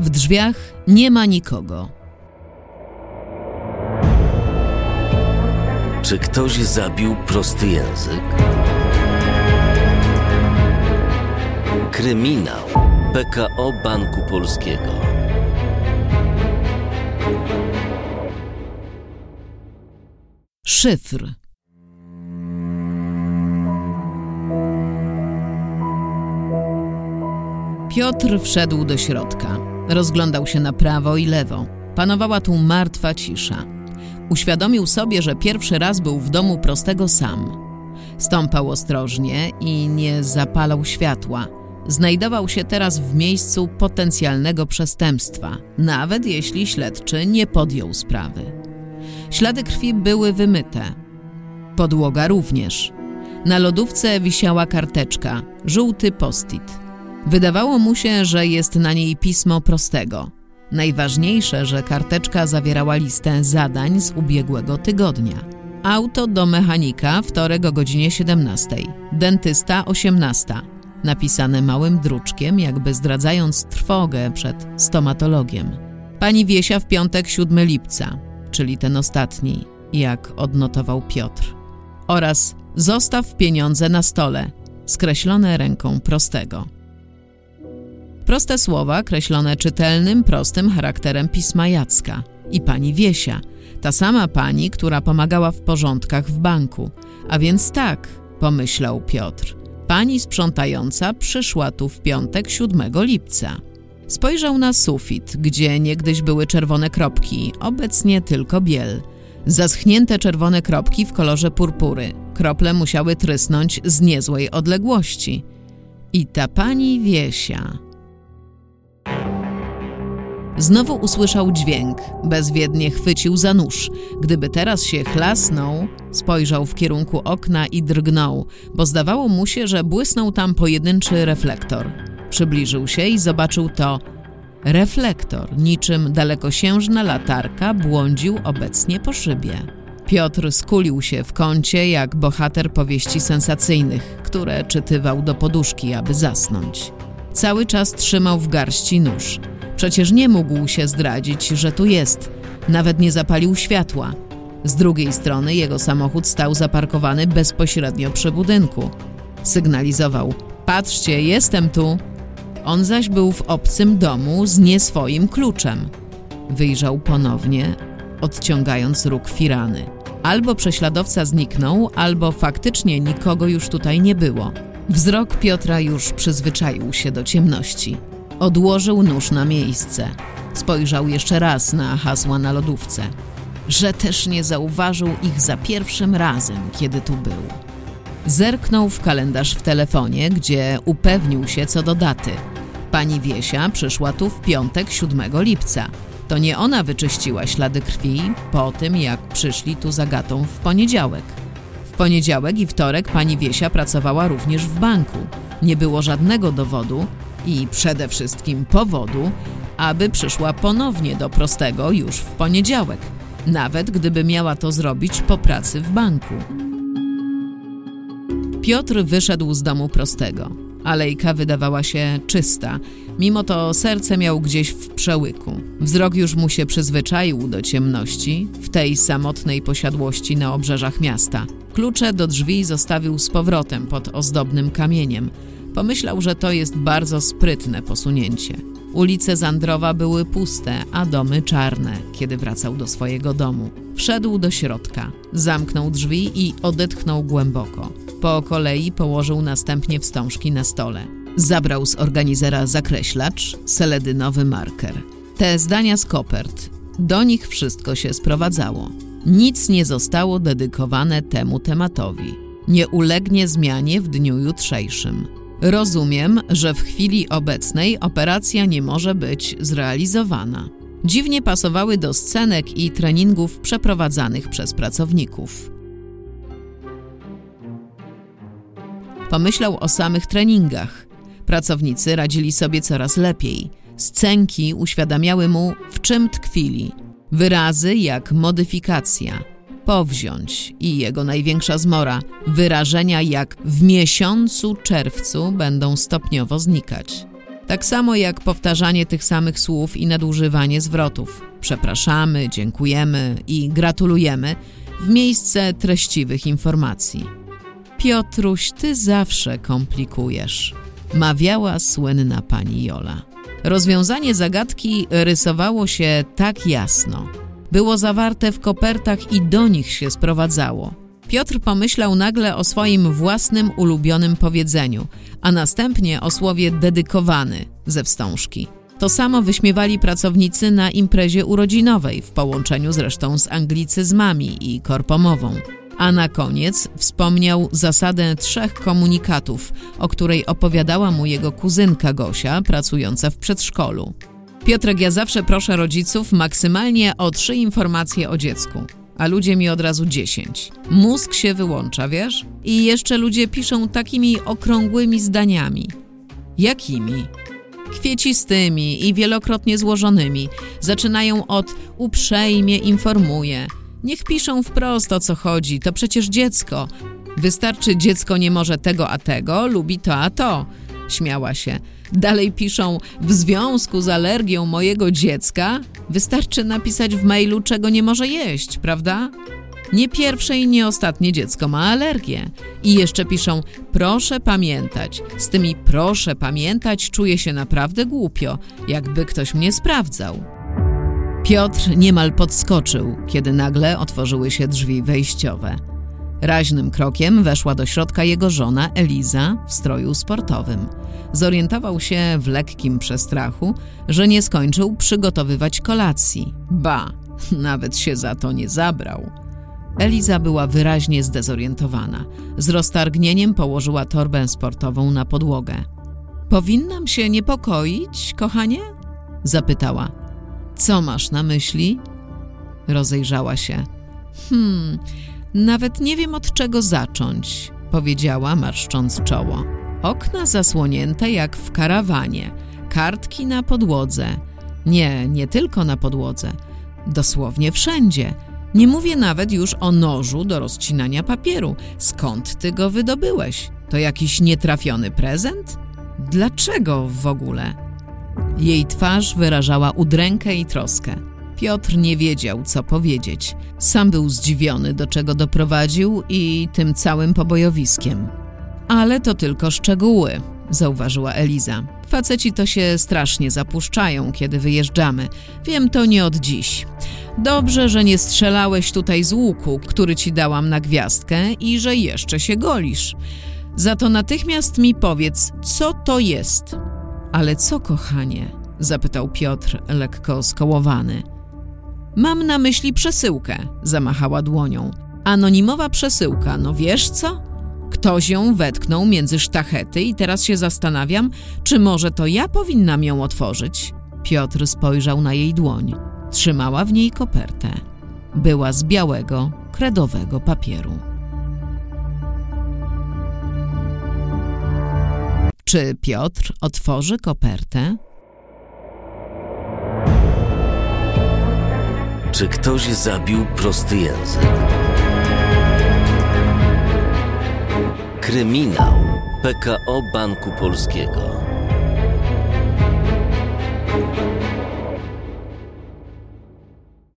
W drzwiach nie ma nikogo. Czy ktoś zabił prosty język? Kryminał PKO Banku Polskiego. Szyfr. Piotr wszedł do środka. Rozglądał się na prawo i lewo. Panowała tu martwa cisza. Uświadomił sobie, że pierwszy raz był w domu prostego sam. Stąpał ostrożnie i nie zapalał światła. Znajdował się teraz w miejscu potencjalnego przestępstwa, nawet jeśli śledczy nie podjął sprawy. Ślady krwi były wymyte. Podłoga również. Na lodówce wisiała karteczka, żółty postit. Wydawało mu się, że jest na niej pismo prostego. Najważniejsze, że karteczka zawierała listę zadań z ubiegłego tygodnia. Auto do mechanika, wtorek o godzinie 17. Dentysta 18. Napisane małym druczkiem, jakby zdradzając trwogę przed stomatologiem. Pani Wiesia w piątek 7 lipca, czyli ten ostatni, jak odnotował Piotr. Oraz zostaw pieniądze na stole, skreślone ręką prostego. Proste słowa kreślone czytelnym, prostym charakterem pisma Jacka i pani Wiesia, ta sama pani, która pomagała w porządkach w banku. A więc tak, pomyślał Piotr. Pani sprzątająca przyszła tu w piątek 7 lipca. Spojrzał na sufit, gdzie niegdyś były czerwone kropki, obecnie tylko biel. Zaschnięte czerwone kropki w kolorze purpury. Krople musiały trysnąć z niezłej odległości. I ta pani Wiesia... Znowu usłyszał dźwięk, bezwiednie chwycił za nóż. Gdyby teraz się chlasnął, spojrzał w kierunku okna i drgnął, bo zdawało mu się, że błysnął tam pojedynczy reflektor. Przybliżył się i zobaczył to. Reflektor, niczym dalekosiężna latarka, błądził obecnie po szybie. Piotr skulił się w kącie jak bohater powieści sensacyjnych, które czytywał do poduszki, aby zasnąć. Cały czas trzymał w garści nóż. Przecież nie mógł się zdradzić, że tu jest. Nawet nie zapalił światła. Z drugiej strony jego samochód stał zaparkowany bezpośrednio przy budynku. Sygnalizował: Patrzcie, jestem tu. On zaś był w obcym domu z nie swoim kluczem. Wyjrzał ponownie, odciągając róg firany. Albo prześladowca zniknął, albo faktycznie nikogo już tutaj nie było. Wzrok Piotra już przyzwyczaił się do ciemności. Odłożył nóż na miejsce. Spojrzał jeszcze raz na hasła na lodówce. Że też nie zauważył ich za pierwszym razem, kiedy tu był. Zerknął w kalendarz w telefonie, gdzie upewnił się co do daty. Pani Wiesia przyszła tu w piątek 7 lipca. To nie ona wyczyściła ślady krwi po tym, jak przyszli tu za gatą w poniedziałek. Poniedziałek i wtorek pani Wiesia pracowała również w banku. Nie było żadnego dowodu, i przede wszystkim powodu, aby przyszła ponownie do prostego już w poniedziałek, nawet gdyby miała to zrobić po pracy w banku. Piotr wyszedł z domu prostego. Alejka wydawała się czysta, mimo to serce miał gdzieś w przełyku. Wzrok już mu się przyzwyczaił do ciemności w tej samotnej posiadłości na obrzeżach miasta. Klucze do drzwi zostawił z powrotem pod ozdobnym kamieniem – Pomyślał, że to jest bardzo sprytne posunięcie. Ulice Zandrowa były puste, a domy czarne, kiedy wracał do swojego domu. Wszedł do środka, zamknął drzwi i odetchnął głęboko. Po kolei położył następnie wstążki na stole. Zabrał z organizera zakreślacz, seledynowy marker. Te zdania z kopert. Do nich wszystko się sprowadzało. Nic nie zostało dedykowane temu tematowi. Nie ulegnie zmianie w dniu jutrzejszym. Rozumiem, że w chwili obecnej operacja nie może być zrealizowana. Dziwnie pasowały do scenek i treningów przeprowadzanych przez pracowników. Pomyślał o samych treningach. Pracownicy radzili sobie coraz lepiej. Scenki uświadamiały mu, w czym tkwili. Wyrazy jak modyfikacja, powziąć i jego największa zmora, wyrażenia jak w miesiącu czerwcu będą stopniowo znikać. Tak samo jak powtarzanie tych samych słów i nadużywanie zwrotów. Przepraszamy, dziękujemy i gratulujemy w miejsce treściwych informacji. Piotruś, ty zawsze komplikujesz, mawiała słynna pani Jola. Rozwiązanie zagadki rysowało się tak jasno. Było zawarte w kopertach i do nich się sprowadzało. Piotr pomyślał nagle o swoim własnym ulubionym powiedzeniu, a następnie o słowie dedykowany ze wstążki. To samo wyśmiewali pracownicy na imprezie urodzinowej, w połączeniu zresztą z anglicyzmami i korpomową. A na koniec wspomniał zasadę trzech komunikatów, o której opowiadała mu jego kuzynka Gosia, pracująca w przedszkolu. Piotrek, ja zawsze proszę rodziców maksymalnie o trzy informacje o dziecku, a ludzie mi od razu dziesięć. Mózg się wyłącza, wiesz? I jeszcze ludzie piszą takimi okrągłymi zdaniami. Jakimi? Kwiecistymi i wielokrotnie złożonymi. Zaczynają od uprzejmie informuje. Niech piszą wprost o co chodzi, to przecież dziecko. Wystarczy dziecko nie może tego a tego, lubi to a to. Śmiała się. Dalej piszą, w związku z alergią mojego dziecka wystarczy napisać w mailu, czego nie może jeść, prawda? Nie pierwsze i nie ostatnie dziecko ma alergię. I jeszcze piszą, proszę pamiętać. Z tymi proszę pamiętać czuję się naprawdę głupio, jakby ktoś mnie sprawdzał. Piotr niemal podskoczył, kiedy nagle otworzyły się drzwi wejściowe. Raźnym krokiem weszła do środka jego żona Eliza w stroju sportowym. Zorientował się w lekkim przestrachu, że nie skończył przygotowywać kolacji. Ba, nawet się za to nie zabrał. Eliza była wyraźnie zdezorientowana. Z roztargnieniem położyła torbę sportową na podłogę. Powinnam się niepokoić, kochanie? zapytała. Co masz na myśli? Rozejrzała się. Hmm, nawet nie wiem od czego zacząć, powiedziała, marszcząc czoło. Okna zasłonięte jak w karawanie, kartki na podłodze. Nie, nie tylko na podłodze, dosłownie wszędzie. Nie mówię nawet już o nożu do rozcinania papieru. Skąd ty go wydobyłeś? To jakiś nietrafiony prezent? Dlaczego w ogóle? Jej twarz wyrażała udrękę i troskę. Piotr nie wiedział, co powiedzieć. Sam był zdziwiony, do czego doprowadził i tym całym pobojowiskiem. Ale to tylko szczegóły, zauważyła Eliza. Faceci to się strasznie zapuszczają, kiedy wyjeżdżamy. Wiem to nie od dziś. Dobrze, że nie strzelałeś tutaj z łuku, który ci dałam na gwiazdkę i że jeszcze się golisz. Za to natychmiast mi powiedz, co to jest. Ale co, kochanie? zapytał Piotr, lekko skołowany. Mam na myśli przesyłkę, zamachała dłonią. Anonimowa przesyłka, no wiesz co? Ktoś ją wetknął między sztachety i teraz się zastanawiam, czy może to ja powinnam ją otworzyć. Piotr spojrzał na jej dłoń. Trzymała w niej kopertę. Była z białego, kredowego papieru. Czy Piotr otworzy kopertę? Czy ktoś zabił prosty język? Kryminał PKO Banku Polskiego.